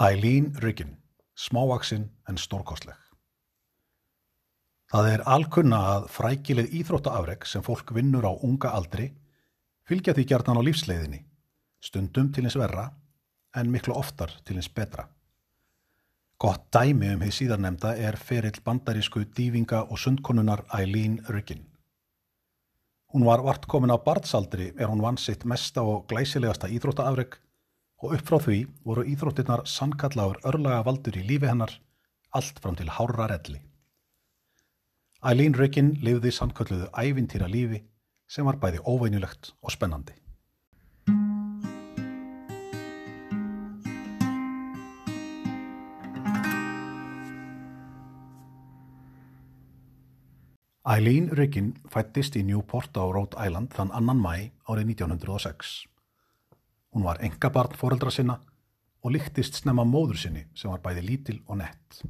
Eileen Riggin, smávaksinn en stórkostleg. Það er alkunna að frækileg íþróttaafreg sem fólk vinnur á unga aldri fylgja því gjarnan á lífsleiðinni, stundum til hins verra en miklu oftar til hins betra. Gott dæmi um því síðarnemda er ferill bandarísku dývinga og sundkonunar Eileen Riggin. Hún var vart komin á barnsaldri er hún vann sitt mesta og glæsilegasta íþróttaafreg og upp frá því voru íþróttirnar sannkallagur örlaga valdur í lífi hennar allt fram til hárra relli. Eileen Riggin lifði sannkölluðu ævintýra lífi sem var bæði óveinulegt og spennandi. Eileen Riggin fættist í Newport á Rhode Island þann annan mæ árið 1906. Hún var engabarn foreldra sinna og líktist snemma móður sinni sem var bæði lítil og nett.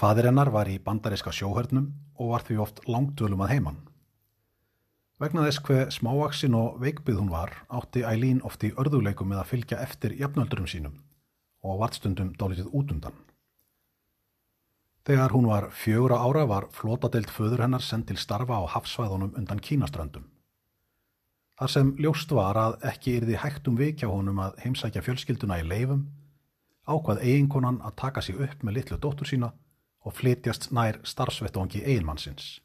Fadir hennar var í bandaríska sjóhörnum og var því oft langtölum að heimann. Vegna þess hver smávaksin og veikbyð hún var átti Eileen oft í örðuleikum með að fylgja eftir jafnöldurum sínum og vartstundum dálitið útundan. Þegar hún var fjögur ára var flótadelt föður hennar send til starfa á hafsvæðunum undan kínaströndum. Þar sem ljóst var að ekki yrði hægt um vikja honum að heimsækja fjölskylduna í leifum, ákvað eiginkonan að taka sig upp með litlu dóttur sína og flytjast nær starfsvettvangi eiginmannsins.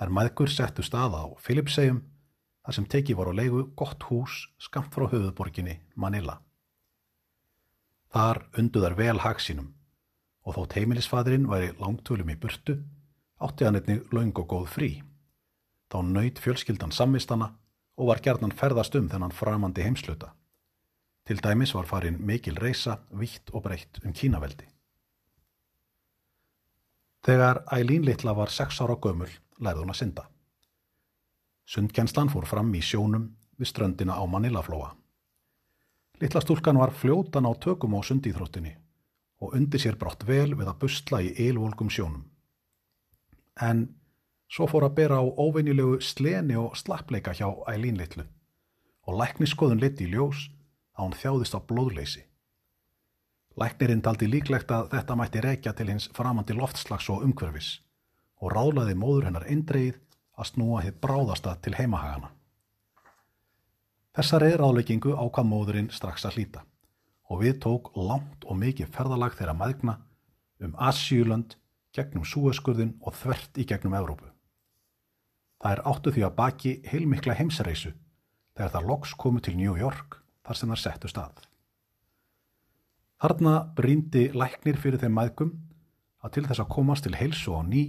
Þær maðgur settu stað á Filipsegjum, þar sem teki voru á leigu gott hús skamt frá höfuðborginni Manila. Þar undu þær vel hagsínum og þótt heimilisfadurinn væri langtölum í burtu, átti hann einnig laung og góð frí. Þá nöyt fjölskyldan sammistana og var gerðan ferðast um þennan framandi heimsluta. Til dæmis var farin mikil reysa, vitt og breytt um kínaveldi. Þegar Ælín Littla var sex ára gömul lærði hún að synda. Sundkjenslan fór fram í sjónum við ströndina á Manilaflóa. Littla stúlkan var fljótan á tökum á sundíþróttinni og undir sér brátt vel við að busla í eilvolgum sjónum. En Svo fór að bera á óveinilegu sleni og slappleika hjá Ælín litlu og lækniskoðun lit í ljós að hún þjáðist á blóðleysi. Læknirinn taldi líklegt að þetta mætti reykja til hins framandi loftslags og umhverfis og ráðlaði móður hennar eindreið að snúa hitt bráðasta til heimahagana. Þessar er ráðleikingu ákvað móðurinn strax að hlýta og við tók langt og mikið ferðalag þeirra maðgna um Asjúland gegnum Súeskurðin og þvert í gegnum Evrópu. Það er áttu því að baki heilmikla heimsreisu þegar það loks komu til New York þar sem það settu stað. Þarna bríndi læknir fyrir þeim maðgum að til þess að komast til heilsu á ný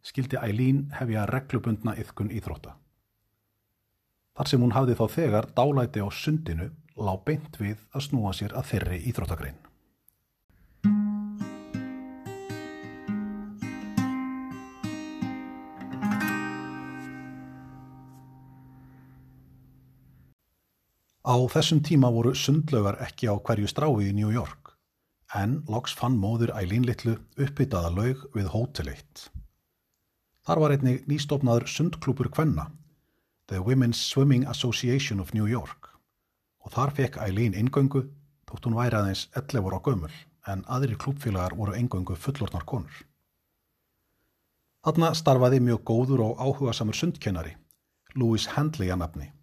skildi Ælín hefja reglubundna yfkun íþrótta. Þar sem hún hafði þá þegar dálæti á sundinu lág beint við að snúa sér að þeirri íþróttagrein. Á þessum tíma voru sundlögar ekki á hverju strái í New York, en loks fann móður Ælín Littlu uppbyttaða laug við hóteleitt. Þar var einnig nýstofnaður sundklúpur Kvenna, The Women's Swimming Association of New York, og þar fekk Ælín ingöngu tótt hún væri aðeins 11 ára gömul, en aðri klúpfélagar voru ingöngu fullornar konur. Þarna starfaði mjög góður og áhuga samur sundkennari, Louis Handley að nafni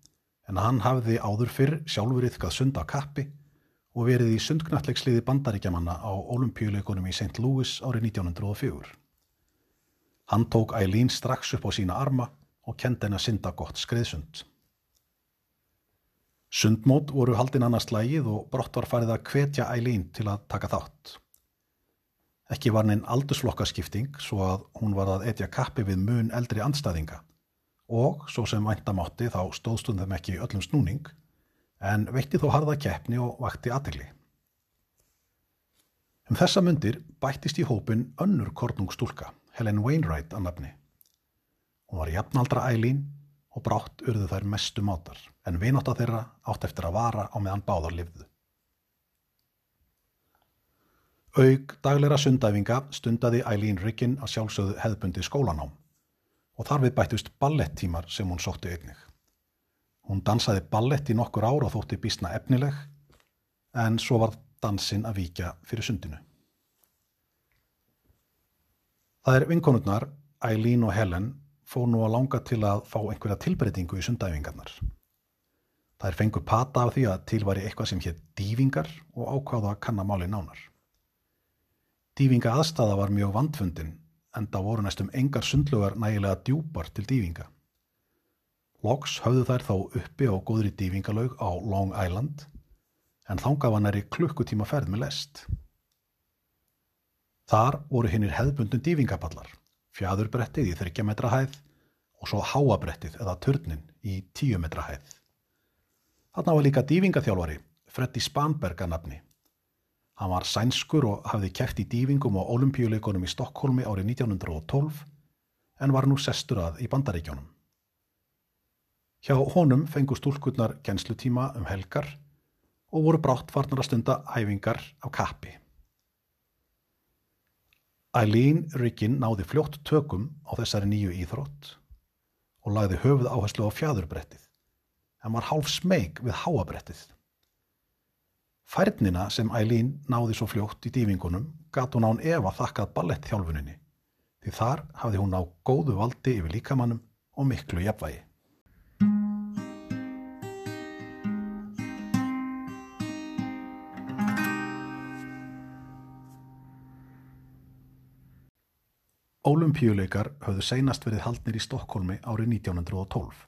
en hann hafði áður fyrr sjálfur yfkað sund á kappi og verið í sundknallegsliði bandaríkjamanna á olimpíuleikunum í St. Louis árið 1904. Hann tók Eileen strax upp á sína arma og kendi henn að synda gott skriðsund. Sundmót voru haldinn annars lægið og brott var farið að hvetja Eileen til að taka þátt. Ekki var neinn aldursflokkaskipting svo að hún var að etja kappi við mun eldri andstæðinga og svo sem væntamátti þá stóðstund þeim ekki öllum snúning en veitti þó harða keppni og vakti aðtegli. Um þessa myndir bættist í hópin önnur kornungstúlka, Helen Wainwright að nafni. Hún var jafnaldra ælín og brátt urðu þær mestu mátar en vinátt að þeirra átt eftir að vara á meðan báðar livðu. Aug dagleira sundæfinga stundaði Eileen Riggin að sjálfsögðu hefðbundi skólanám og þar við bættust ballettímar sem hún sótti einnig. Hún dansaði ballett í nokkur ár og þótti bísna efnileg en svo var dansinn að víkja fyrir sundinu. Það er vinkonurnar, Eileen og Helen, fór nú að langa til að fá einhverja tilbreytingu í sundæfingarnar. Það er fengur pata af því að til var eitthvað sem hétt dývingar og ákváða að kanna máli nánar. Dývinga aðstæða var mjög vandfundin en það voru næstum engar sundlugar nægilega djúpar til dývinga. Loks höfðu þær þá uppi á góðri dývingalaug á Long Island en þánga var næri klukkutíma ferð með lest. Þar voru hinnir hefðbundun dývingapallar, fjæðurbrettið í 30 metra hæð og svo háabrettið eða törnin í 10 metra hæð. Þarna var líka dývingaþjálfari, Freddy Spanberg að nafni. Hann var sænskur og hafði kæft í dývingum á olimpíuleikonum í Stokkólmi árið 1912 en var nú sestur að í bandaríkjónum. Hjá honum fengu stúlkurnar genslutíma um helgar og voru brátt farnar að stunda æfingar á kappi. Eileen Riggin náði fljótt tökum á þessari nýju íþrótt og lagði höfuð áherslu á fjæðurbrettið en var hálf smeg við háabrettið. Færnina sem Eileen náði svo fljótt í dýfingunum gat hún án Eva þakkað ballettþjálfuninni því þar hafði hún á góðu valdi yfir líkamannum og miklu jafnvægi. Ólumpíuleikar höfðu seinast verið haldnir í Stokkólmi árið 1912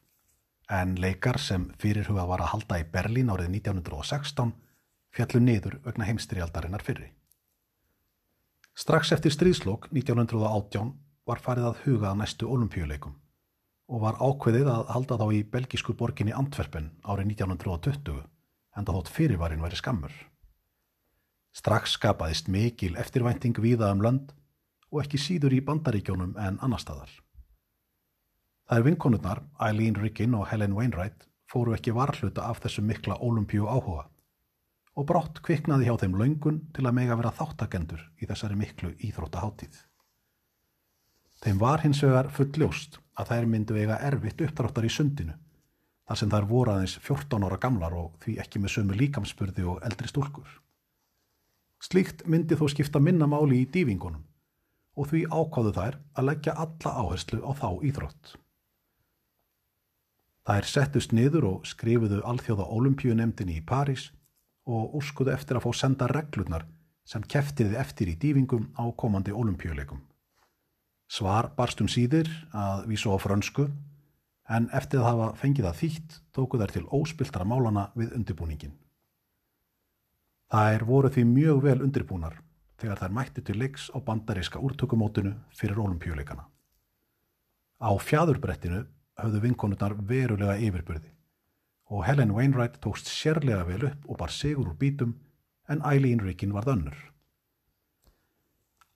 en leikar sem fyrirhuga var að halda í Berlín árið 1916 fjallu niður vegna heimstrialdarinnar fyrri. Strax eftir stríðslokk 1918 var farið að huga að næstu ólumpíuleikum og var ákveðið að halda þá í belgísku borginni Antwerpen árið 1920 en þótt fyrirvarin væri skammur. Strax skapaðist mikil eftirvænting viða um lönd og ekki síður í bandaríkjónum en annar staðar. Það er vinkonurnar, Eileen Riggin og Helen Wainwright, fóru ekki varhluta af þessu mikla ólumpíu áhuga og brátt kviknaði hjá þeim laungun til að mega vera þáttakendur í þessari miklu íþróttaháttíð. Þeim var hins vegar fulljóst að þær myndu eiga erfitt uppdráttar í sundinu þar sem þær voru aðeins 14 ára gamlar og því ekki með sömu líkamspurði og eldri stúlkur. Slíkt myndi þó skipta minna máli í dýfingunum og því ákváðu þær að leggja alla áherslu á þá íþrótt. Þær settust niður og skrifuðu alþjóða olimpíunemdini í París og úrskuðu eftir að fá senda reglurnar sem keftiði eftir í dýfingum á komandi olimpíuleikum. Svar barstum síðir að vísu á frönsku en eftir að hafa fengið að þýtt tóku þær til óspiltara málana við undirbúningin. Það er voru því mjög vel undirbúnar þegar þær mætti til leiks á bandaríska úrtökumótinu fyrir ólimpíuleikana. Á fjæðurbrettinu höfðu vinkonurnar verulega yfirbyrði og Helen Wainwright tókst sérlega vel upp og bar sigur úr bítum en Eileen Riggin var þönnur.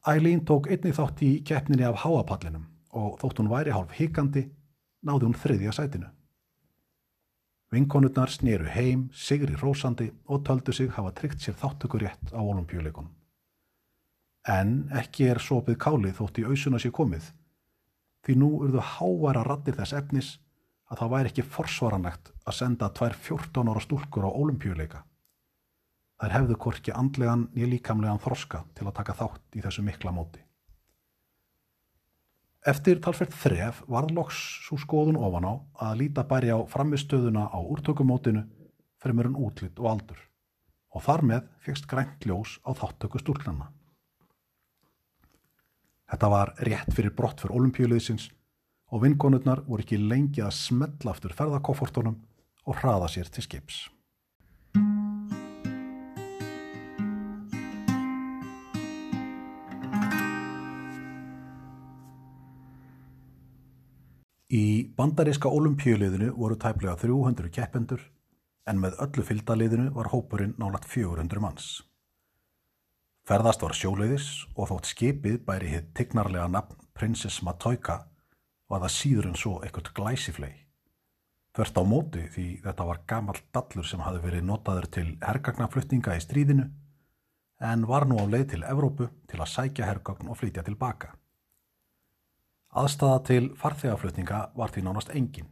Eileen tók einnig þátt í keppninni af háapallinum og þótt hún væri hálf hikandi náði hún þriðja sætinu. Vinkonurnar snýru heim, sigri rósandi og töldu sig hafa tryggt sér þáttökurétt á ólimpíuleikunum en ekki er sopið kálið þótt í ausuna sé komið því nú urðu hávara rattir þess efnis að það væri ekki forsvaranlegt að senda tvær 14 ára stúlkur á ólimpíuleika. Þær hefðu korki andlegan nýja líkamlegan þroska til að taka þátt í þessu mikla móti. Eftir talsvert þref varð loks svo skoðun ofan á að líta bæri á framistöðuna á úrtökumótinu fremur en útlitt og aldur og þar með fegst grænt ljós á þáttöku stúlknanna. Þetta var rétt fyrir brott fyrir olimpíuliðsins og vinkonurnar voru ekki lengi að smetla aftur ferðakoffortunum og hraða sér til skips. Í bandaríska olimpíuliðinu voru tæplega 300 keppendur en með öllu fylgdaliðinu var hópurinn nálagt 400 manns. Ferðast var sjóleiðis og þótt skipið bæri hitt tignarlega nafn Princess Matoika var það síður en svo ekkert glæsiflei. Þvert á móti því þetta var gammal dallur sem hafi verið notaður til hergagnaflutninga í stríðinu en var nú á leið til Evrópu til að sækja hergagn og flytja tilbaka. Aðstafa til farþegaflutninga var því nánast engin.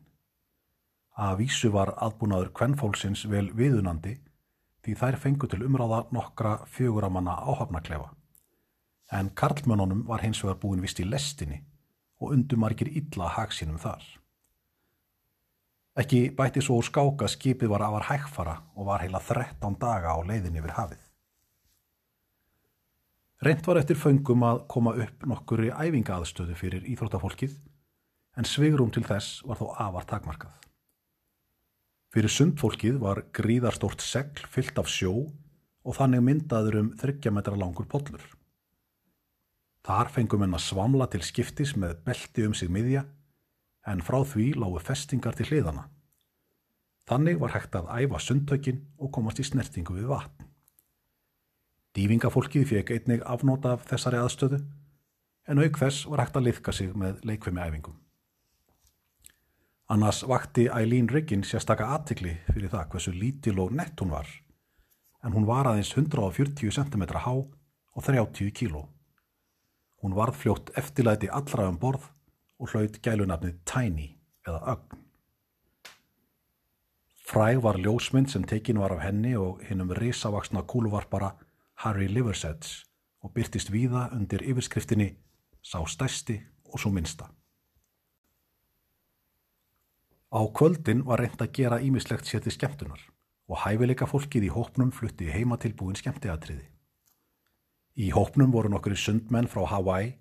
Að vísu var aðbúnaður kvennfólksins vel viðunandi því þær fengu til umráða nokkra fjöguramanna áhafnaklefa. En karlmönunum var hins vegar búin vist í lestinni og undumarkir illa hagsinum þar. Ekki bætti svo úr skáka skipið var afar hægfara og var heila 13 daga á leiðin yfir hafið. Rent var eftir föngum að koma upp nokkuri æfingaðstöðu fyrir íþróttafólkið en svigrum til þess var þó afar takmarkað. Fyrir sundfólkið var gríðarstort segl fyllt af sjó og þannig myndaður um 30 metra langur pollur. Þar fengum henn að svamla til skiptis með belti um sig miðja en frá því lágu festingar til hliðana. Þannig var hægt að æfa sundtökin og komast í snertingu við vatn. Dývingafólkið fekk einnig afnóta af þessari aðstöðu en auk þess var hægt að liðka sig með leikvimi æfingum. Annars vakti Eileen Riggin sérstaka aðtikli fyrir það hversu lítil og nett hún var en hún var aðeins 140 cm há og 30 kg. Hún varð fljótt eftirlæti allra um borð og hlaut gælunafnið Tiny eða Ögn. Fræg var ljósmynd sem tekin var af henni og hinnum risavaksna kúluvarpara Harry Liversedge og byrtist víða undir yfirskriftinni Sá stæsti og svo minsta. Á kvöldin var reynd að gera ímislegt sétti skemmtunar og hæfileika fólkið í hópnum flutti heima tilbúin skemmtiatriði. Í hópnum voru nokkru sundmenn frá Hawaii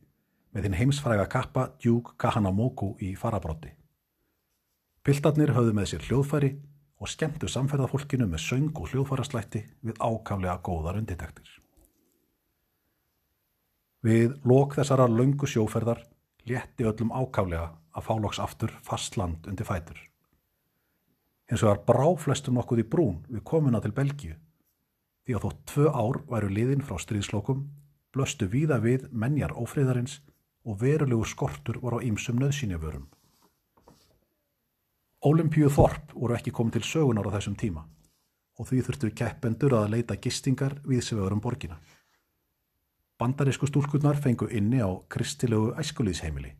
með þinn heimsfræga kappa Duke Kahanamoku í farabróti. Piltarnir höfðu með sér hljóðfæri og skemmtu samferðafólkinu með söng og hljóðfæraslætti við ákaflega góðar undirtektir. Við lok þessara laungu sjóferðar létti öllum ákaflega að fálóks aftur fast land undir fætur. Hins vegar brá flestum nokkuð í brún við komuna til Belgíu því að þótt tvö ár væru liðin frá stríðslokum blöstu víða við menjar ófriðarins og verulegur skortur var á ýmsum nöðsynjavörum. Ólimpíu þorp voru ekki komið til sögunar á þessum tíma og því þurftu keppendur að leita gistingar við varum borgina. Bandarísku stúlkunnar fengu inni á kristilegu æskulíðsheimili.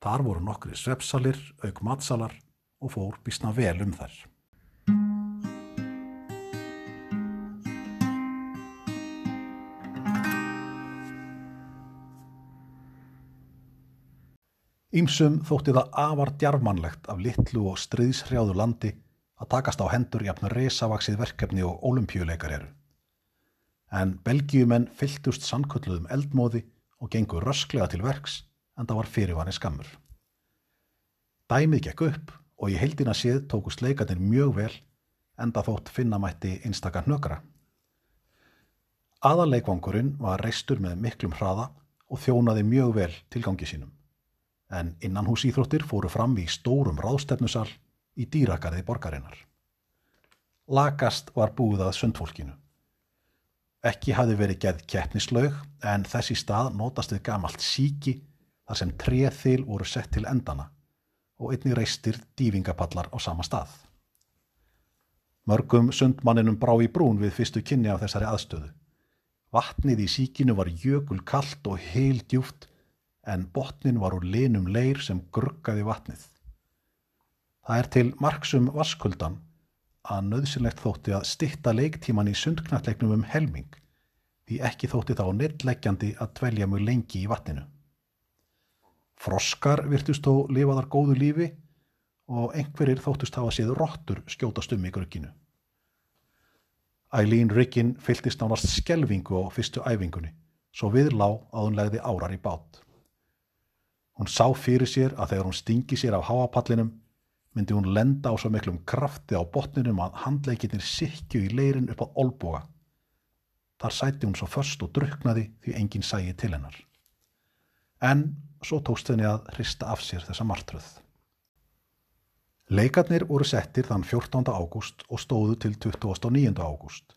Þar voru nokkri svepsalir, auk matsalar og fór bísna vel um þær. Ímsum þótti það afar djarfmannlegt af litlu og stryðshrjáðu landi að takast á hendur jafn resavaksið verkefni og ólimpíuleikar eru. En belgiumenn fyltust sannkölluðum eldmóði og gengur rösklega til verks en það var fyrirvanni skammur. Dæmið gekk upp og í heildina séð tókust leikarnir mjög vel en það þótt finnamætti einstakar hnökra. Aðaleikvangurinn var reistur með miklum hraða og þjónaði mjög vel tilgangi sínum en innanhúsýþróttir fóru fram í stórum ráðstefnusal í dýrakarði borgarinnar. Lagast var búið að sundfólkinu. Ekki hafi verið geð keppnislaug en þessi stað notast við gamalt síki þar sem treð þil voru sett til endana og einni reistir dývingapallar á sama stað. Mörgum sundmanninum brá í brún við fyrstu kynni af þessari aðstöðu. Vatnið í síkinu var jökul kallt og heil djúft en botnin var úr linum leir sem gruggaði vatnið. Það er til marksum vaskuldan að nöðsynlegt þótti að stitta leiktíman í sundknallegnum um helming því ekki þótti þá neittleggjandi að dvelja mjög lengi í vatninu. Froskar virtust þó lifaðar góðu lífi og einhverjir þóttust hafa séð róttur skjótast um í grugginu. Eileen Riggin fyltist nánast skelvingu á fyrstu æfingunni svo við lá að hún legði árar í bát. Hún sá fyrir sér að þegar hún stingi sér af háapallinum myndi hún lenda á svo miklum krafti á botninum að handleikinnir sikju í leirin upp á olboga. Þar sæti hún svo först og druknaði því enginn sægi til hennar. En svo tókst henni að hrista af sér þessa martröð. Leikarnir voru settir þann 14. ágúst og stóðu til 29. ágúst.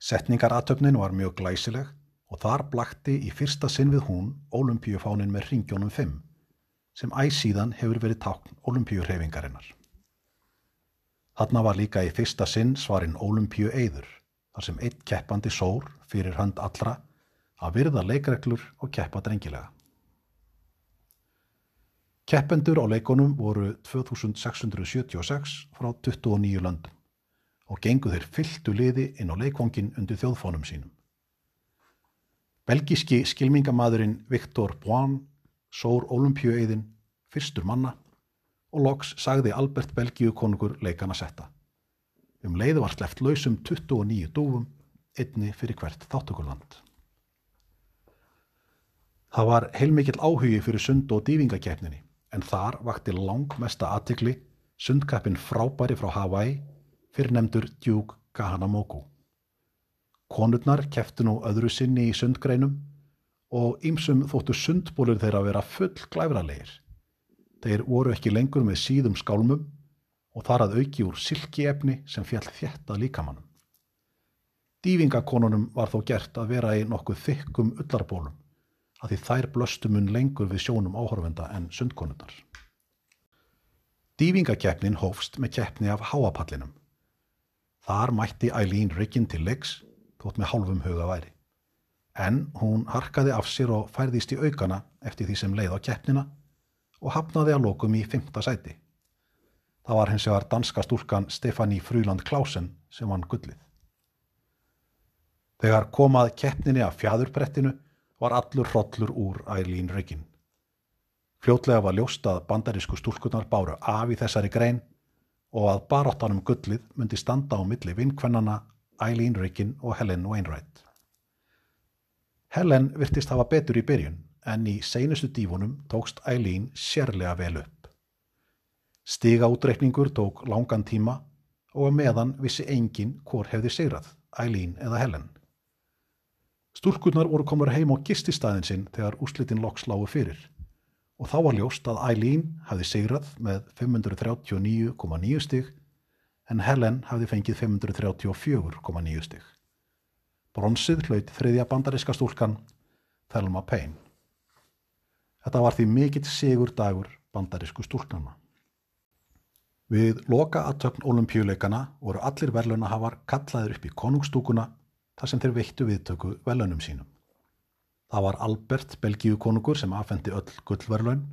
Setningaratöfnin var mjög glæsileg og þar blakti í fyrsta sinn við hún ólumpíufánin með ringjónum 5 sem æsíðan hefur verið tákn ólumpíurhefingarinnar. Þarna var líka í fyrsta sinn svarinn ólumpíu eður þar sem eitt keppandi sór fyrir hönd allra að virða leikreglur og keppa drengilega. Keppendur á leikonum voru 2676 frá 29 löndum og gengu þeir fylltu liði inn á leikvongin undir þjóðfónum sínum. Belgíski skilmingamadurinn Viktor Boan sór olimpíueiðin fyrstur manna og loks sagði Albert Belgíu konungur leikana setta. Um leiði var sleft lausum 29 dúfum, einni fyrir hvert þáttökurland. Það var heilmikill áhugi fyrir sund- og dývingakeppninni en þar vakti langmesta aðtikli sundkappin frábæri frá Hawaii fyrir nefndur Duke Kahanamoku. Konurnar keftu nú öðru sinni í sundgreinum og ýmsum þóttu sundbólur þeirra að vera full glæfralegir. Þeir voru ekki lengur með síðum skálmum og þar að auki úr silkiefni sem fjall þjætta líkamannum. Dývingakonunum var þó gert að vera í nokkuð þykkum ullarbólum að því þær blöstumun lengur við sjónum áhorfenda en sundkonundar. Dývingakeppnin hófst með keppni af háapallinum. Þar mætti Eileen Riggin til leiks þótt með hálfum huga væri. En hún harkaði af sér og færðist í aukana eftir því sem leið á keppnina og hafnaði að lokum í fymta sæti. Það var hins vegar danska stúlkan Stefanie Frúland Klausen sem vann gullið. Þegar komað keppninni af fjæðurbrettinu var allur hrollur úr Eileen Riggin. Fljótlega var ljóst að bandarísku stúlkunar báru af í þessari grein og að baráttanum gullið myndi standa á milli vinkvennana Eileen Riggin og Helen Wainwright. Helen virtist hafa betur í byrjun en í seinustu dífunum tókst Eileen sérlega vel upp. Stiga útreikningur tók langan tíma og meðan vissi engin hvor hefði sigrað, Eileen eða Helen. Stúrkurnar voru komur heim á gististæðin sinn þegar úslitin loks lágu fyrir og þá var ljóst að Eileen hafði sigrað með 539,9 stig en Helen hafði fengið 534,9 stig. Bronsið hlaut þriðja bandaríska stúlkan Thelma Payne. Þetta var því mikill sigur dagur bandarísku stúlknarna. Við loka aðtöfn olimpíuleikana voru allir verðlunahafar kallaður upp í konungstúkuna þar sem þeir veittu viðtöku verðlunum sínum. Það var Albert, Belgíu konungur, sem afhendi öll gullverðlun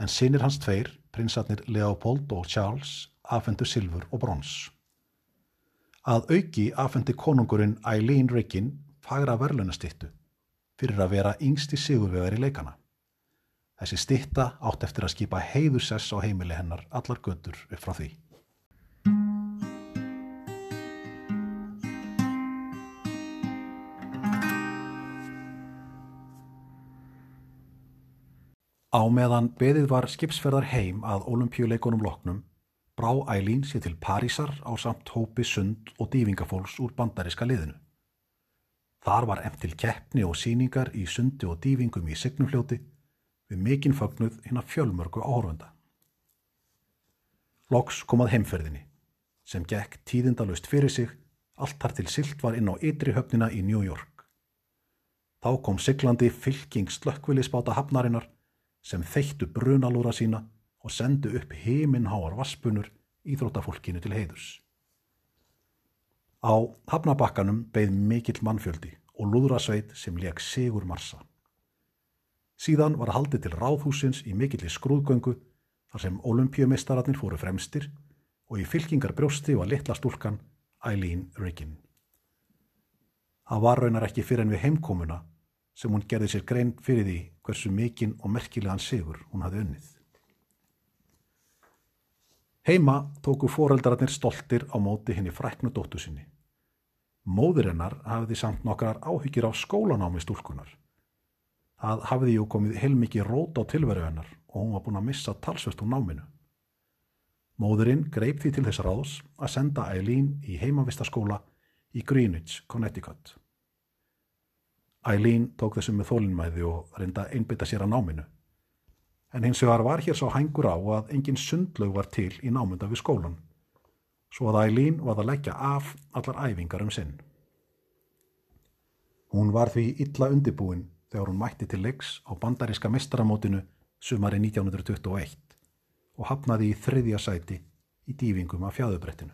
en sinir hans tveir, prinsarnir Leopold og Charles, afhendu silfur og brons. Að auki afhendi konungurinn Eileen Riggin fagra verðlunastittu fyrir að vera yngsti sigurvegar í leikana. Þessi stitta átt eftir að skipa heiðursess á heimili hennar allar götur upp frá því. Á meðan beðið var skipsferðar heim að olimpíuleikunum loknum brá Ælín sér til Parísar á samt hópi sund og dývingafólks úr bandariska liðinu. Þar var eftir keppni og síningar í sundi og dývingum í Signumfljóti við mikinn fagnuð hinn að fjölmörgu áhörfunda. Loks kom að heimferðinni, sem gekk tíðindalust fyrir sig, allt þar til silt var inn á ytri höfnina í New York. Þá kom siglandi fylking slökkvilisbáta hafnarinnar sem þeittu brunalúra sína og sendu upp heiminháar vaspunur íþróttafólkinu til heiðurs. Á hafnabakkanum beigð mikill mannfjöldi og lúðrasveit sem leik sigur marsa. Síðan var haldið til ráðhúsins í mikilli skrúðgöngu þar sem olimpíumistararnir fóru fremstir og í fylkingar brjósti var litla stúlkan Eileen Riggin. Það var raunar ekki fyrir en við heimkomuna sem hún gerði sér grein fyrir því hversu mikinn og merkilegan sigur hún hafði unnið. Heima tóku foreldrarnir stoltir á móti henni fræknu dóttu sinni. Móður hennar hafði samt nokkrar áhyggjur á skólanámi stúlkunar að hafiði jú komið heilmikið rót á tilveru hennar og hún var búin að missa talsvöst úr náminu. Móðurinn greip því til þess ráðs að senda Eileen í heimavistaskóla í Greenwich, Connecticut. Eileen tók þessum með þólinnmæði og reynda einbytta sér að náminu. En hins vegar var hér sá hængur á að engin sundlaug var til í námunda við skólan, svo að Eileen var að leggja af allar æfingar um sinn. Hún var því illa undibúin þegar hún mætti til leiks á bandaríska mestaramótinu sumari 1921 og hafnaði í þriðja sæti í dýfingum af fjæðubrettinu.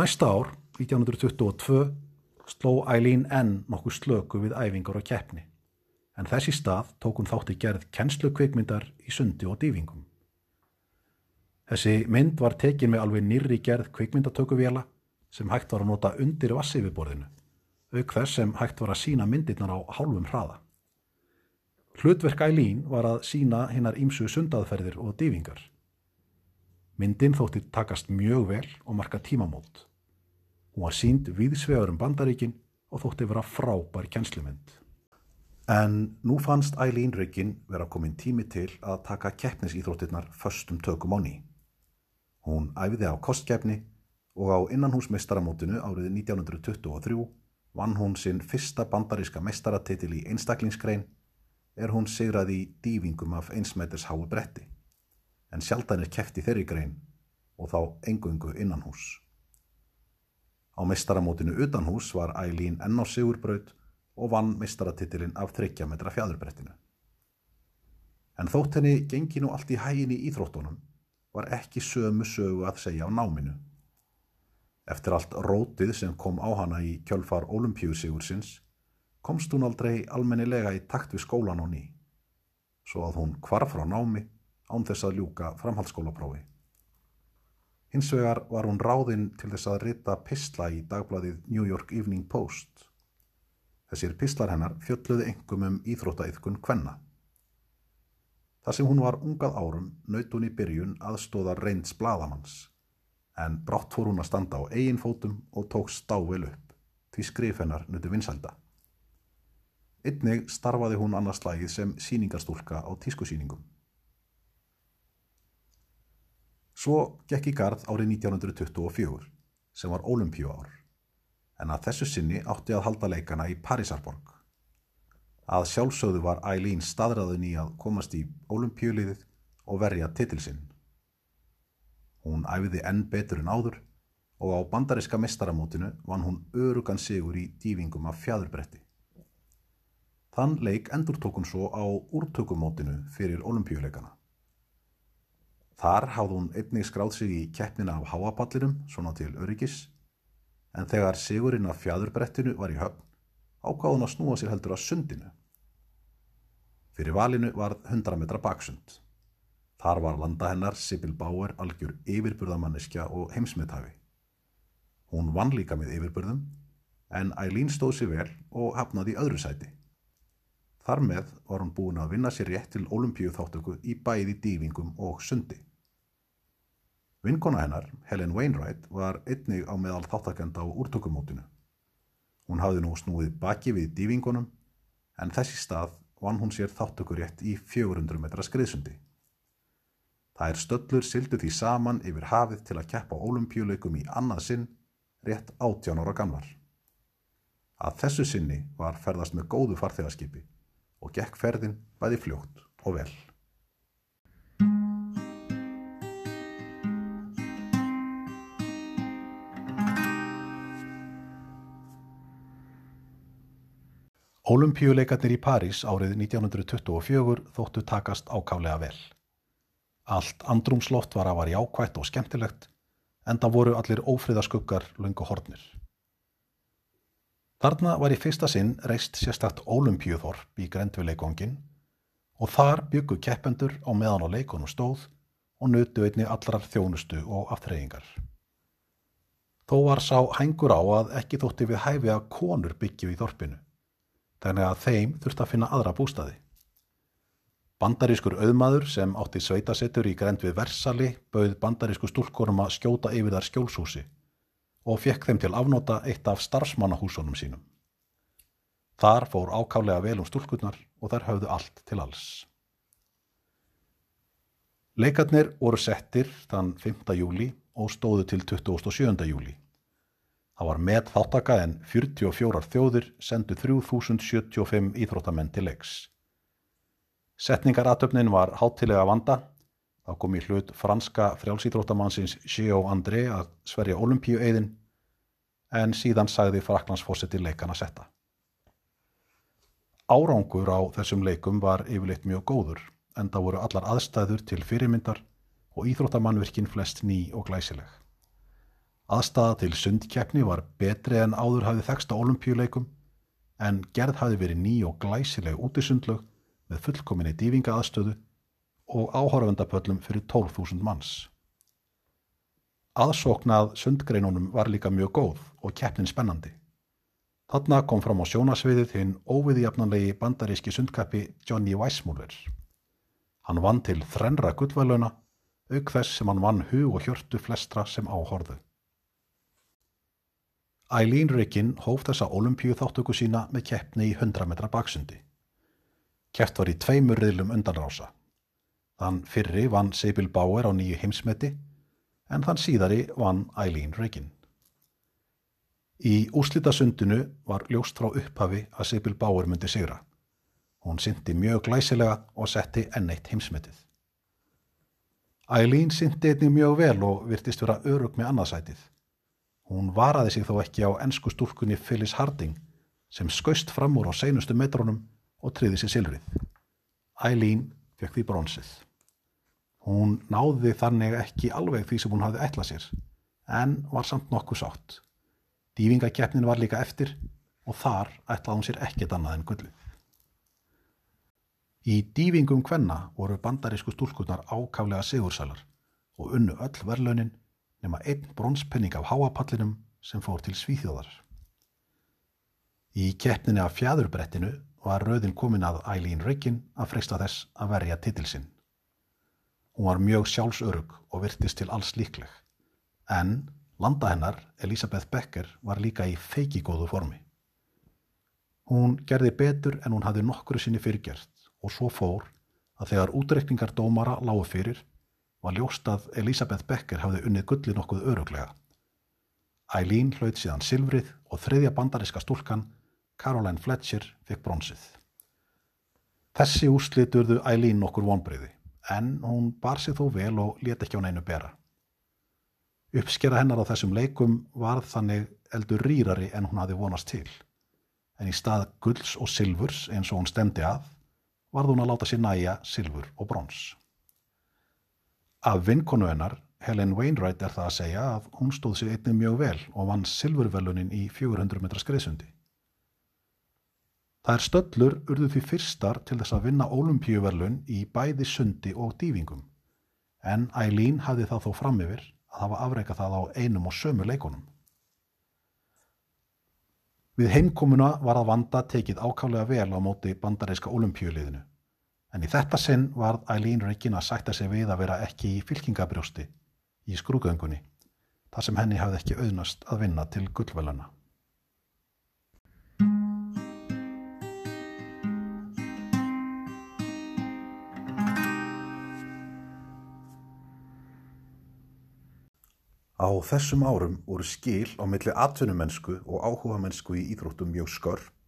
Næsta ár, 1922, sló Eileen enn nokkuð slöku við æfingar og keppni, en þessi stað tók hún þátti gerð kennslukveikmyndar í sundi og dýfingum. Þessi mynd var tekin með alveg nýrri gerð kvikmyndatökuvéla sem hægt var að nota undir vassifirborðinu, auk þess sem hægt var að sína myndirnar á hálfum hraða. Hlutverk Ælín var að sína hinnar ímsu sundaðferðir og dýfingar. Myndin þótti takast mjög vel og marka tímamót. Hún var sínd viðsvegar um bandaríkin og þótti vera frábær kjenslumynd. En nú fannst Ælín Röggin vera komin tími til að taka keppnisýþróttirnar föstum tökum á ný. Hún æfiði á kostkeppni og á innanhúsmeistaramótinu árið 1923 vann hún sinn fyrsta bandaríska meistaratitil í einstaklingsgrein er hún sigraði í dývingum af einsmætis hái bretti en sjaldan er keft í þeirri grein og þá engungu innanhús. Á meistaramótinu utanhús var Ælín enn á sigurbraut og vann mistaratitilinn af 30 metra fjæðurbrettinu. En þótt henni gengi nú allt í hæginni í Íþróttunum var ekki sömu sögu að segja á náminu. Eftir allt rótið sem kom á hana í kjölfar olimpíusigursins komst hún aldrei almennilega í takt við skólan á ný, svo að hún kvarf frá námi án þess að ljúka framhaldsskólaprófi. Hins vegar var hún ráðinn til þess að rita pistla í dagbladið New York Evening Post Þessir píslar hennar fjölluði engum um íþróttaiðkun kvenna. Þar sem hún var ungað árum naut hún í byrjun aðstóða reynds bladamanns, en brátt fór hún að standa á eigin fótum og tók stável upp, því skrif hennar nutu vinsælda. Ynnig starfaði hún annars slægið sem síningarstúlka á tískusíningum. Svo gekk í gard árið 1924, sem var ólimpíu ár en að þessu sinni átti að halda leikana í Parísarborg. Að sjálfsögðu var Ælín staðræðin í að komast í ólimpíuliðið og verja titilsinn. Hún æfiði enn betur en áður og á bandariska mestaramótinu vann hún örugan sigur í dývingum af fjæðurbretti. Þann leik endur tók hún svo á úrtökumótinu fyrir ólimpíuleikana. Þar hafði hún einnig skráð sig í keppnina af háapallirum, svona til öryggis, en þegar sigurinn af fjadurbrettinu var í höfn ákváði hún að snúa sér heldur að sundinu. Fyrir valinu var 100 metra baksund. Þar var landa hennar Sibyl Bauer algjör yfirburðamanniska og heimsmiðtæfi. Hún vann líka með yfirburðum en Ælín stóð sér vel og hafnaði í öðru sæti. Þar með var hún búin að vinna sér rétt til olimpíu þáttöku í bæði dývingum og sundi. Vinkona hennar, Helen Wainwright, var einnig á meðal þáttakenda á úrtökumótinu. Hún hafði nú snúið baki við dývingunum en þessi stað vann hún sér þáttökurétt í 400 metra skriðsundi. Það er stöllur sildu því saman yfir hafið til að keppa ólimpíuleikum í annað sinn rétt 18 ára gamlar. Að þessu sinni var ferðast með góðu farþegarskipi og gekk ferðin bæði fljótt og vel. Ólumpíuleikarnir í París árið 1924 þóttu takast ákálega vel. Allt andrumsloft var að var jákvætt og skemmtilegt en það voru allir ófriðaskuggar lungu hornir. Þarna var í fyrsta sinn reist sérstakt ólumpíuþorp í Grendvileikongin og þar byggu keppendur á meðan á leikunum stóð og nutu einni allrar þjónustu og aftreyingar. Þó var sá hængur á að ekki þótti við hæfi að konur byggju í þorpinu þannig að þeim þurft að finna aðra bústaði. Bandarískur auðmaður sem átti sveitasettur í grend við Versali bauð bandarísku stúlkorum að skjóta yfir þar skjólshúsi og fekk þeim til afnóta eitt af starfsmannahúsunum sínum. Þar fór ákálega vel um stúlkurnar og þær höfðu allt til alls. Leikarnir voru settir þann 5. júli og stóðu til 27. júli. Það var með þáttaka en 44 þjóðir sendu 3075 íþróttamenn til leiks. Setningaratöfnin var hátilega vanda. Það kom í hlut franska frjálsýþróttamannsins Gio André að sverja olimpíu eðin en síðan sagði Fraklandsfósetti leikana setta. Árangur á þessum leikum var yfirleitt mjög góður en það voru allar aðstæður til fyrirmyndar og íþróttamannvirkin flest ný og glæsileg. Aðstæða til sundkeppni var betri en áður hafið þeksta olimpíuleikum en gerð hafið verið ný og glæsileg útisundlög með fullkominni dývinga aðstöðu og áhorfendapöllum fyrir 12.000 manns. Aðsóknað sundgreinunum var líka mjög góð og keppnin spennandi. Þarna kom fram á sjónasviðið hinn óviðjafnanlegi bandaríski sundkappi Johnny Weissmuller. Hann vann til þrenra gullvaluna, auk þess sem hann vann hug og hjörtu flestra sem áhorðu. Eileen Riggin hóf þessa olimpíu þáttöku sína með keppni í 100 metra baksundi. Keppt var í tveimur riðlum undanrása. Þann fyrri vann Seibil Bauer á nýju heimsmeti en þann síðari vann Eileen Riggin. Í úslitasundinu var ljóst frá upphafi að Sibyl Bauer myndi sigra. Hún syndi mjög glæsilega og setti enneitt heimsmetið. Eileen syndi einnig mjög vel og virtist vera örug með annarsætið. Hún varaði sig þó ekki á ennsku stúrkunni Phyllis Harding sem skaust fram úr á seinustu metrónum og triði sér silfrið. Eileen fekk því bronsið. Hún náði þannig ekki alveg því sem hún hafði ætlað sér en var samt nokkuð sátt. Dývingakeppnin var líka eftir og þar ætlaði hún sér ekkert annað en gullið. Í dývingum kvenna voru bandarísku stúlkurnar ákaflega sigursalar og unnu öll verðlaunin nema einn bronspenning af háapallinum sem fór til svíþjóðar. Í keppninni af fjæðurbrettinu var rauðin komin að Eileen Riggin að freysta þess að verja titilsinn. Hún var mjög sjálfsörug og virtist til alls líkleg, en Landa hennar, Elisabeth Becker, var líka í feikigóðu formi. Hún gerði betur en hún hafði nokkru sinni fyrirgjert og svo fór að þegar útreikningar dómara lágu fyrir var ljóst að Elisabeth Becker hafði unnið gulli nokkuð öruglega. Eileen hlaut síðan Silvrið og þriðja bandariska stúlkan, Caroline Fletcher, fekk bronsið. Þessi úrsliturðu Eileen nokkur vonbreyði en hún bar sig þó vel og let ekki á neinu bera. Uppskera hennar á þessum leikum varð þannig eldur rýrari en hún hafi vonast til. En í stað gulls og silfurs eins og hún stemdi að, varð hún að láta sér næja silfur og brons. Af vinkonu hennar, Helen Wainwright, er það að segja að hún stóð sér einnig mjög vel og vann silfurvelunin í 400 metra skreiðsundi. Það er stöllur urðu því fyrstar til þess að vinna ólumpíuverlun í bæði sundi og dývingum, en Eileen hafði það þó fram yfir að hafa afreika það á einum og sömu leikunum. Við heimkomuna var að vanda tekið ákálega vel á móti bandareiska olimpíuliðinu en í þetta sinn varð Eileen Riggin að sætta sig við að vera ekki í fylkingabrjósti í skrúgöngunni þar sem henni hafði ekki auðnast að vinna til gullvelana. Á þessum árum voru skil á milli atvinnumennsku og áhuga mennsku í íþróttum mjög skörp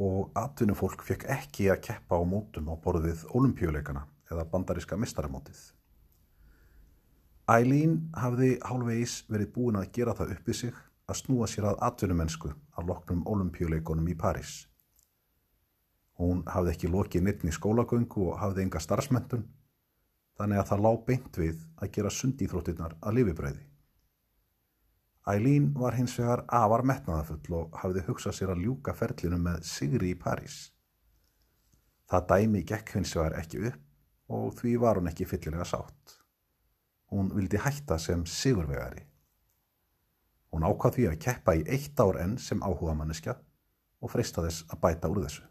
og atvinnufólk fekk ekki að keppa á mótum á borðið olimpíuleikana eða bandaríska mistaramótið. Eileen hafði hálfvegis verið búin að gera það uppið sig að snúa sér að atvinnumennsku að loknum olimpíuleikonum í París. Hún hafði ekki lokið nýttni skólagöngu og hafði enga starfsmentun, þannig að það lág beint við að gera sundíþróttirnar að lifibræði. Eileen var hins vegar afar metnaðafull og hafði hugsað sér að ljúka ferlinu með Sigri í París. Það dæmi gekk hins vegar ekki upp og því var hún ekki fyllilega sátt. Hún vildi hætta sem Sigurvegari. Hún ákvað því að keppa í eitt ár enn sem áhuga manneskja og freista þess að bæta úr þessu.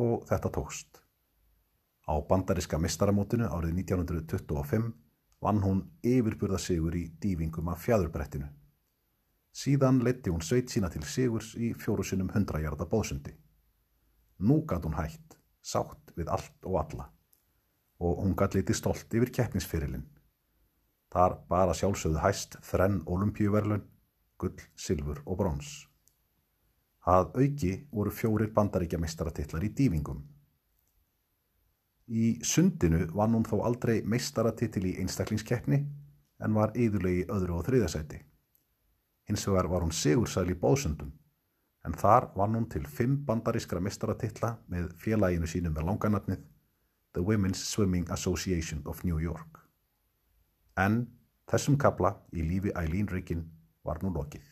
Og þetta tókst. Á bandariska mistaramótinu árið 1925 vann hún yfirburða sigur í dývingum af fjæðurbrettinu. Síðan leti hún sveit sína til sigurs í fjóru sinnum hundrajarda bóðsundi. Nú gæt hún hætt, sátt við allt og alla og hún gæt liti stolt yfir keppnisfyrirlinn. Þar bara sjálfsögðu hæst þrenn olimpíuverlun, gull, silfur og brons. Að auki voru fjórir bandaríkja meistaratitlar í dývingum Í sundinu vann hún þó aldrei meistaratitil í einstaklingskeppni en var yðurlegi öðru og þriðasæti. Hins vegar var hún sigursæl í bóðsundum en þar vann hún til fimm bandarískra meistaratitla með félaginu sínum með langanatnið The Women's Swimming Association of New York. En þessum kabla í lífi Eileen Riggin var nú lokið.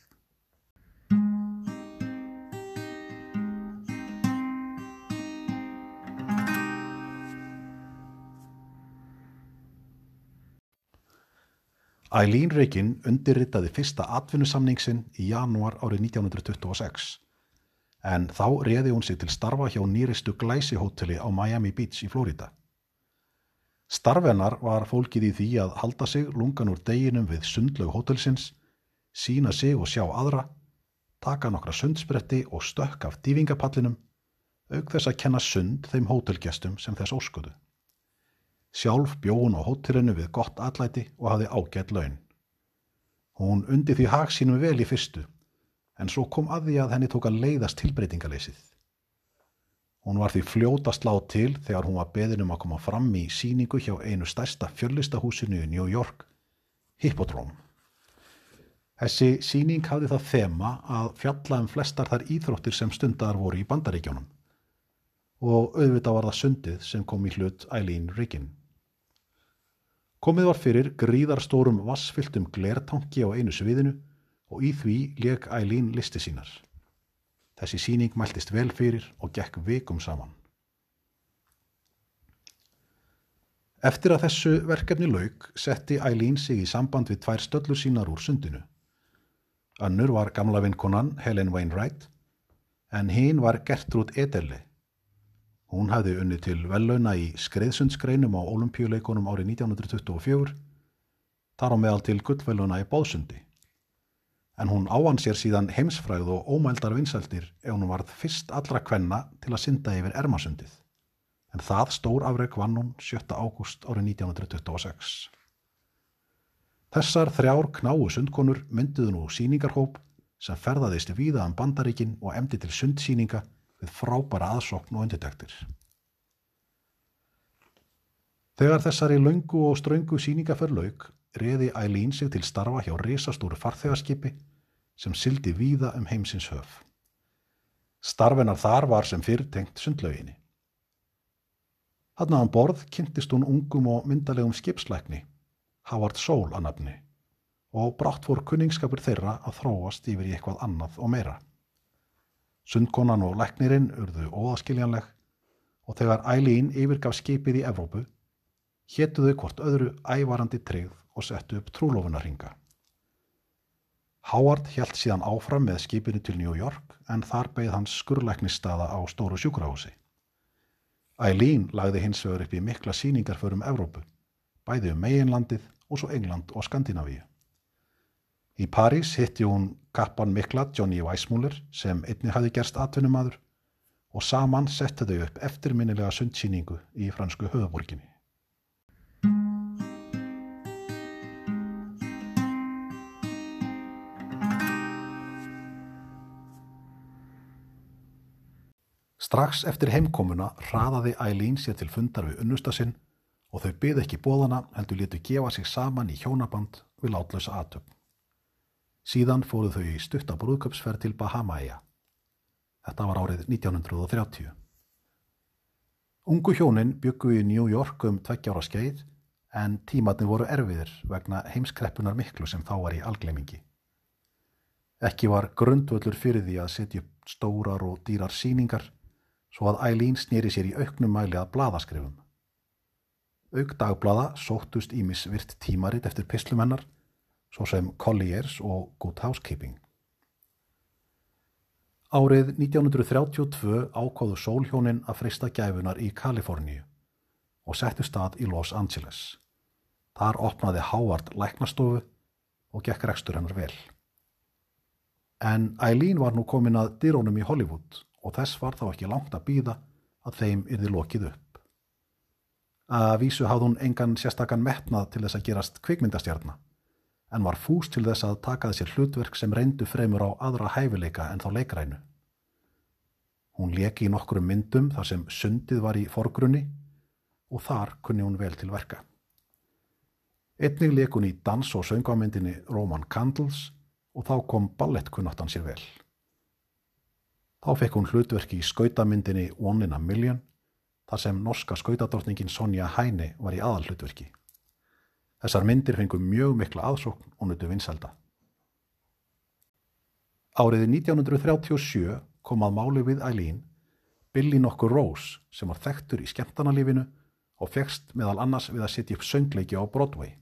Eileen Riggin undirritaði fyrsta atvinnusamningsinn í janúar árið 1926 en þá reði hún sig til starfa hjá nýristu glæsihóteli á Miami Beach í Florida. Starfennar var fólkið í því að halda sig lungan úr deginum við sundlaug hótelsins, sína sig og sjá aðra, taka nokkra sundspretti og stökk af dývingapallinum, auk þess að kenna sund þeim hótelgestum sem þess óskudu. Sjálf bjóðun á hótelinu við gott allæti og hafði ágætt laun. Hún undi því hag sínum vel í fyrstu en svo kom að því að henni tók að leiðast tilbreytingaleysið. Hún var því fljótast lág til þegar hún var beðin um að koma fram í síningu hjá einu stærsta fjöllistahúsinu í New York, Hippodrome. Þessi síning hafði það þema að fjalla um flestar þar íþróttir sem stundar voru í bandaríkjónum og auðvitað var það sundið sem kom í hlut Eileen Riggin. Komið var fyrir gríðarstórum vassfylltum glertanki á einu sviðinu og í því leg Eileen listi sínar. Þessi síning mæltist vel fyrir og gekk vikum saman. Eftir að þessu verkefni lauk setti Eileen sig í samband við tvær stöllur sínar úr sundinu. Önnur var gamla vinkonan Helen Wainwright en hinn var Gertrúd Ederle. Hún hafði unni til vellauna í skreiðsundsgreinum á olimpíuleikonum árið 1924, þar á meðal til gullvellauna í Bóðsundi en hún áan sér síðan heimsfræð og ómældar vinsældir ef hún varð fyrst allra kvenna til að synda yfir Ermasundið. En það stór afreg vann hún 7. ágúst árið 1926. Þessar þrjár knáu sundkonur mynduðu nú síningarhóp sem ferðaðist víða um bandaríkin og emdi til sundsíninga við frábæra aðsókn og undirtektir. Þegar þessari laungu og ströngu síningaförlaug reði Eileen sig til starfa hjá risastóru farþegarskipi sem sildi víða um heimsins höf. Starfinar þar var sem fyrr tengt sundlauginni. Hanna án borð kynntist hún ungum og myndalegum skipslækni, Havard Sól að nafni, og brátt fór kunningskapur þeirra að þróast yfir í eitthvað annað og meira. Sundkonan og læknirinn urðu óaskiljanleg og þegar Eileen yfirgaf skipið í Evrópu, héttuðu hvort öðru ævarandi tryggð og settu upp trúlofunarhinga. Howard hjælt síðan áfram með skipinu til New York en þar beigð hans skurlæknisstaða á stóru sjúkrahúsi. Eileen lagði hins vegar upp í mikla síningar förum Evrópu, bæði um meginlandið og svo England og Skandinavíu. Í París hitti hún kappan mikla Johnny Weissmuller sem einni hafi gerst atvinnumadur og saman settu þau upp eftirminnilega sundsýningu í fransku höfuborginni. Strax eftir heimkomuna hraðaði Eileen sér til fundar við unnusta sinn og þau byði ekki bóðana heldur letu gefa sig saman í hjónaband við látlösa aðtöfn. Síðan fóruð þau í stutta brúðköpsferð til Bahamaia. Þetta var árið 1930. Ungu hjónin byggu í New York um tveggjára skeið en tímatni voru erfiðir vegna heimskreppunar miklu sem þá var í algleimingi. Ekki var grundvöldur fyrir því að setja upp stórar og dýrar síningar svo að Eileen snýri sér í auknum mæli að bladaskrifum. Auk dagblada sóttust Ímis virt tímaritt eftir pislumennar, svo sem Colliers og Good Housekeeping. Árið 1932 ákváðu sólhjónin að frista gæfunar í Kaliforníu og settu stað í Los Angeles. Þar opnaði Howard læknastofu og gekk rekstur hennar vel. En Eileen var nú komin að dyrónum í Hollywood og þess var þá ekki langt að býða að þeim yrði lokið upp. Að vísu hafði hún engan sérstakann metnað til þess að gerast kvikmyndastjarnar, en var fús til þess að takaði sér hlutverk sem reyndu fremur á aðra hæfileika en þá leikrænu. Hún leki í nokkrum myndum þar sem sundið var í forgrunni og þar kunni hún vel til verka. Einnig leik hún í dans- og söngamyndinni Roman Candles og þá kom ballettkunnáttan sér vel. Þá fekk hún hlutverki í skautamyndinni One in a Million þar sem norska skautadrottningin Sonja Hæni var í aðal hlutverki. Þessar myndir fengu mjög mikla aðsókn og nutu vinselda. Árið 1937 kom að máli við Eileen Billy nokkur Rose sem var þekktur í skemmtanalífinu og fegst meðal annars við að setja upp söngleiki á Broadway.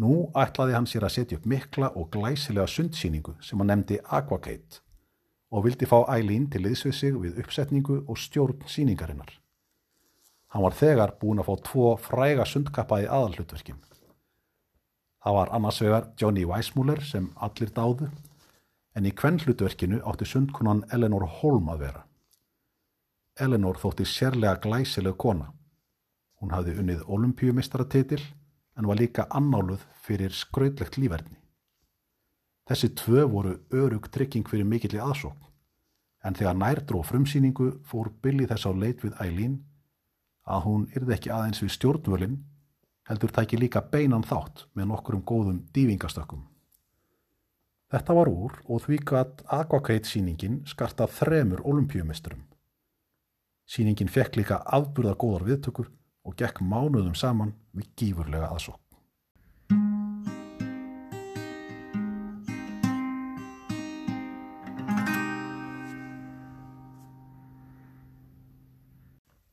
Nú ætlaði hann sér að setja upp mikla og glæsilega sundsýningu sem hann nefndi Aquagate og vildi fá Eileen til liðsvið sig við uppsetningu og stjórn síningarinnar. Hann var þegar búin að fá tvo fræga sundkappa í aðalhlutverkin. Það var annars vegar Johnny Weissmuller sem allir dáðu en í kvenn hlutverkinu átti sundkunan Eleanor Holm að vera. Eleanor þótti sérlega glæsileg kona. Hún hafði unnið olimpíumistara en var líka annáluð fyrir skrautlegt lífverðni. Þessi tvö voru örug trygging fyrir mikilli aðsókn, en þegar nærdró frumsýningu fór Billy þess á leit við Eileen að hún yrði ekki aðeins við stjórnvölinn, heldur tæki líka beinan þátt með nokkurum góðum dývingastökkum. Þetta var úr og því gatt Aquacate síningin skartað þremur olimpíumisturum. Síningin fekk líka afburðar góðar viðtökur og gekk mánuðum saman við gífurlega aðsók.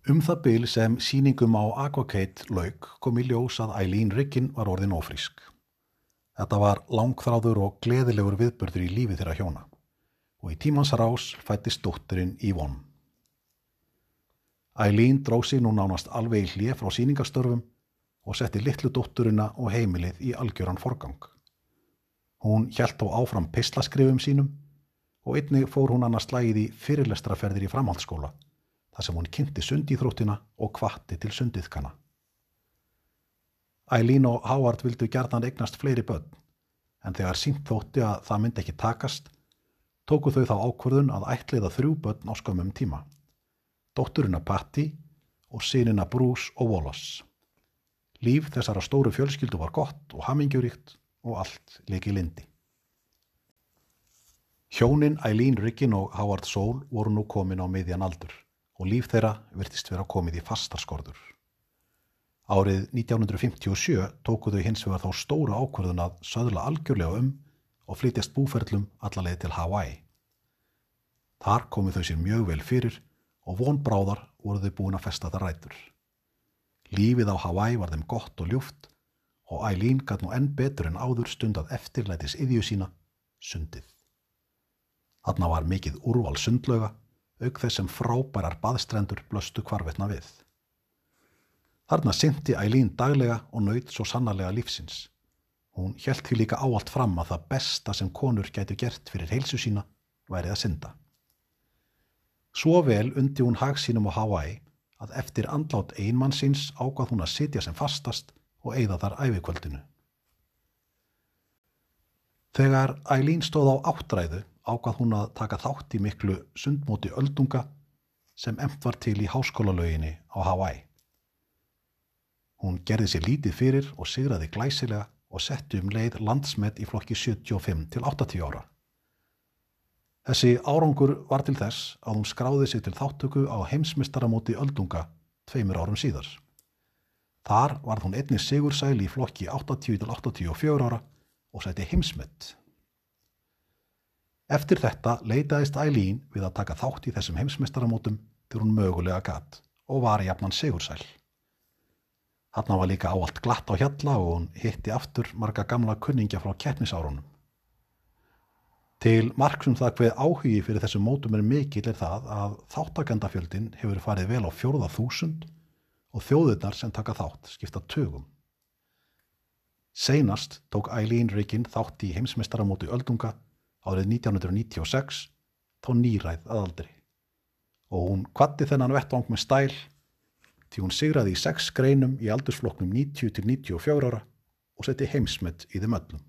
Um það byl sem síningum á Aquacate lauk kom í ljós að Eileen Riggin var orðin ofrísk. Þetta var langþráður og gleðilegur viðbörður í lífi þeirra hjóna og í tímans rás fættist dótturinn Yvonne. Eileen dróð sig nú nánast alveg í hlið frá síningastörfum og setti litlu dótturina og heimilið í algjöran forgang. Hún hjælt á áfram pislaskrifum sínum og einnig fór hún annars slægið í fyrirlestraferðir í framhaldsskóla þar sem hún kynnti sundíþróttina og kvatti til sundiðkana. Eileen og Howard vildu gerðan eignast fleiri börn en þegar sínt þótti að það myndi ekki takast tóku þau þá ákvörðun að ætliða þrjú börn á skömmum tíma dótturina Patti og sínina Bruce og Wallace. Líf þessara stóru fjölskyldu var gott og hamingjuríkt og allt leiki lindi. Hjónin Eileen Riggin og Howard Soul voru nú komin á miðjan aldur og líf þeirra virtist vera komið í fastarskorður. Árið 1957 tókuðu hins vegar þá stóra ákverðun að söðla algjörlega um og flytjast búferlum allarleið til Hawaii. Þar komið þau sér mjög vel fyrir og vonbráðar voru þau búin að festa það rætur. Lífið á Hawaii var þeim gott og ljúft og Eileen gæt nú enn betur en áður stundað eftirlætis yðju sína, sundið. Þarna var mikið úrval sundlöga, auk þess sem frábærar baðstrendur blöstu kvarvetna við. Þarna syndi Eileen daglega og nöyð svo sannarlega lífsins. Hún hjælt því líka áallt fram að það besta sem konur gætu gert fyrir heilsu sína værið að synda. Svo vel undi hún hag sínum á Hawaii að eftir andlát einmann síns ágað hún að sitja sem fastast og eigða þar æfikvöldinu. Þegar Eileen stóð á áttræðu ágað hún að taka þátt í miklu sundmóti öldunga sem emt var til í háskólalöginni á Hawaii. Hún gerði sér lítið fyrir og sigraði glæsilega og setti um leið landsmet í flokki 75 til 80 ára. Þessi árangur var til þess að hún skráði sig til þáttöku á heimsmystaramóti öldunga tveimur árum síðar. Þar var hún einni sigursæl í flokki 80-84 ára og seti heimsmynd. Eftir þetta leitaðist Eileen við að taka þátt í þessum heimsmystaramótum til hún mögulega gatt og var jafnan sigursæl. Hanna var líka áallt glatt á hjalla og hún hitti aftur marga gamla kunningja frá keppnisárunum. Til marksum það hveð áhugi fyrir þessum mótum er mikill er það að þáttakendafjöldin hefur farið vel á fjórða þúsund og þjóðurnar sem taka þátt skipta tögum. Seinast tók Eileen Riggin þátt í heimsmestaramóti Öldunga árið 1996 þá nýræð aðaldri og hún kvatti þennan vettvang með stæl því hún sigraði í sex greinum í aldursfloknum 90-94 ára og setti heimsmet í þeim öllum.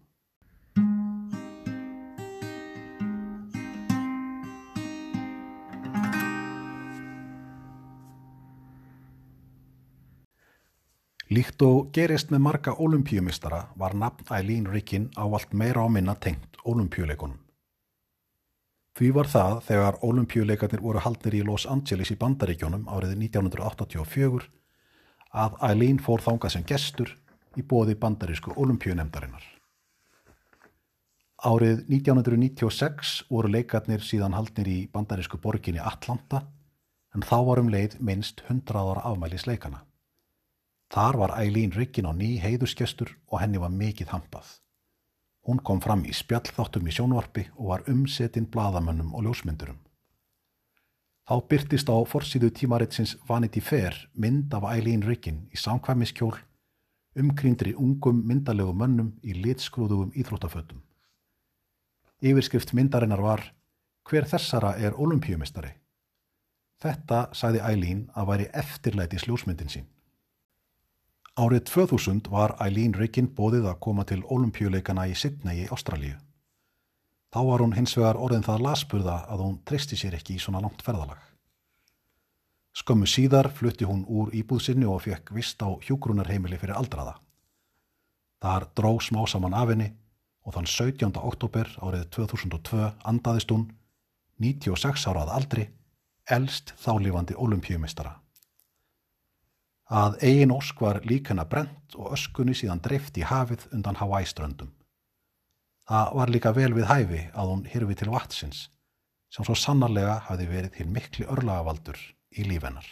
Líkt og gerist með marga ólimpíumistara var nafn Eileen Riggin ávalt meira á minna tengt ólimpíuleikunum. Því var það þegar ólimpíuleikarnir voru haldnir í Los Angeles í Bandaríkjónum árið 1984 að Eileen fór þangað sem gestur í bóði bandarísku ólimpíunemdarinnar. Árið 1996 voru leikarnir síðan haldnir í bandarísku borginni Atlanta en þá varum leið minnst 100 ára afmælis leikana. Þar var Eileen Riggin á ný heiðuskestur og henni var mikið hampað. Hún kom fram í spjallþáttum í sjónvarpi og var umsetinn bladamönnum og ljósmyndurum. Þá byrtist á forsýðu tímaritsins Vanity Fair mynd af Eileen Riggin í samkvæmiskjól, umkrýndri ungum myndalegu mönnum í litskrúðugum íþróttafötum. Yfirskrift myndarinnar var Hver þessara er olimpíumistari? Þetta sagði Eileen að væri eftirlæti sljósmyndin sín. Árið 2000 var Eileen Riggin bóðið að koma til olimpíuleikana í Sydney í Ástralíu. Þá var hún hins vegar orðin það lasburða að hún treysti sér ekki í svona langt ferðalag. Skömmu síðar flutti hún úr íbúðsynni og fekk vist á hjúgrunarheimili fyrir aldraða. Þar dró smá saman af henni og þann 17. oktober árið 2002 andaðist hún 96 árað aldri elst þálífandi olimpíumistara. Að eigin ósk var líkana brent og öskunni síðan dreift í hafið undan Hawaii-ströndum. Það var líka vel við hæfi að hún hirfi til vatsins sem svo sannarlega hafi verið til miklu örlagavaldur í lífennar.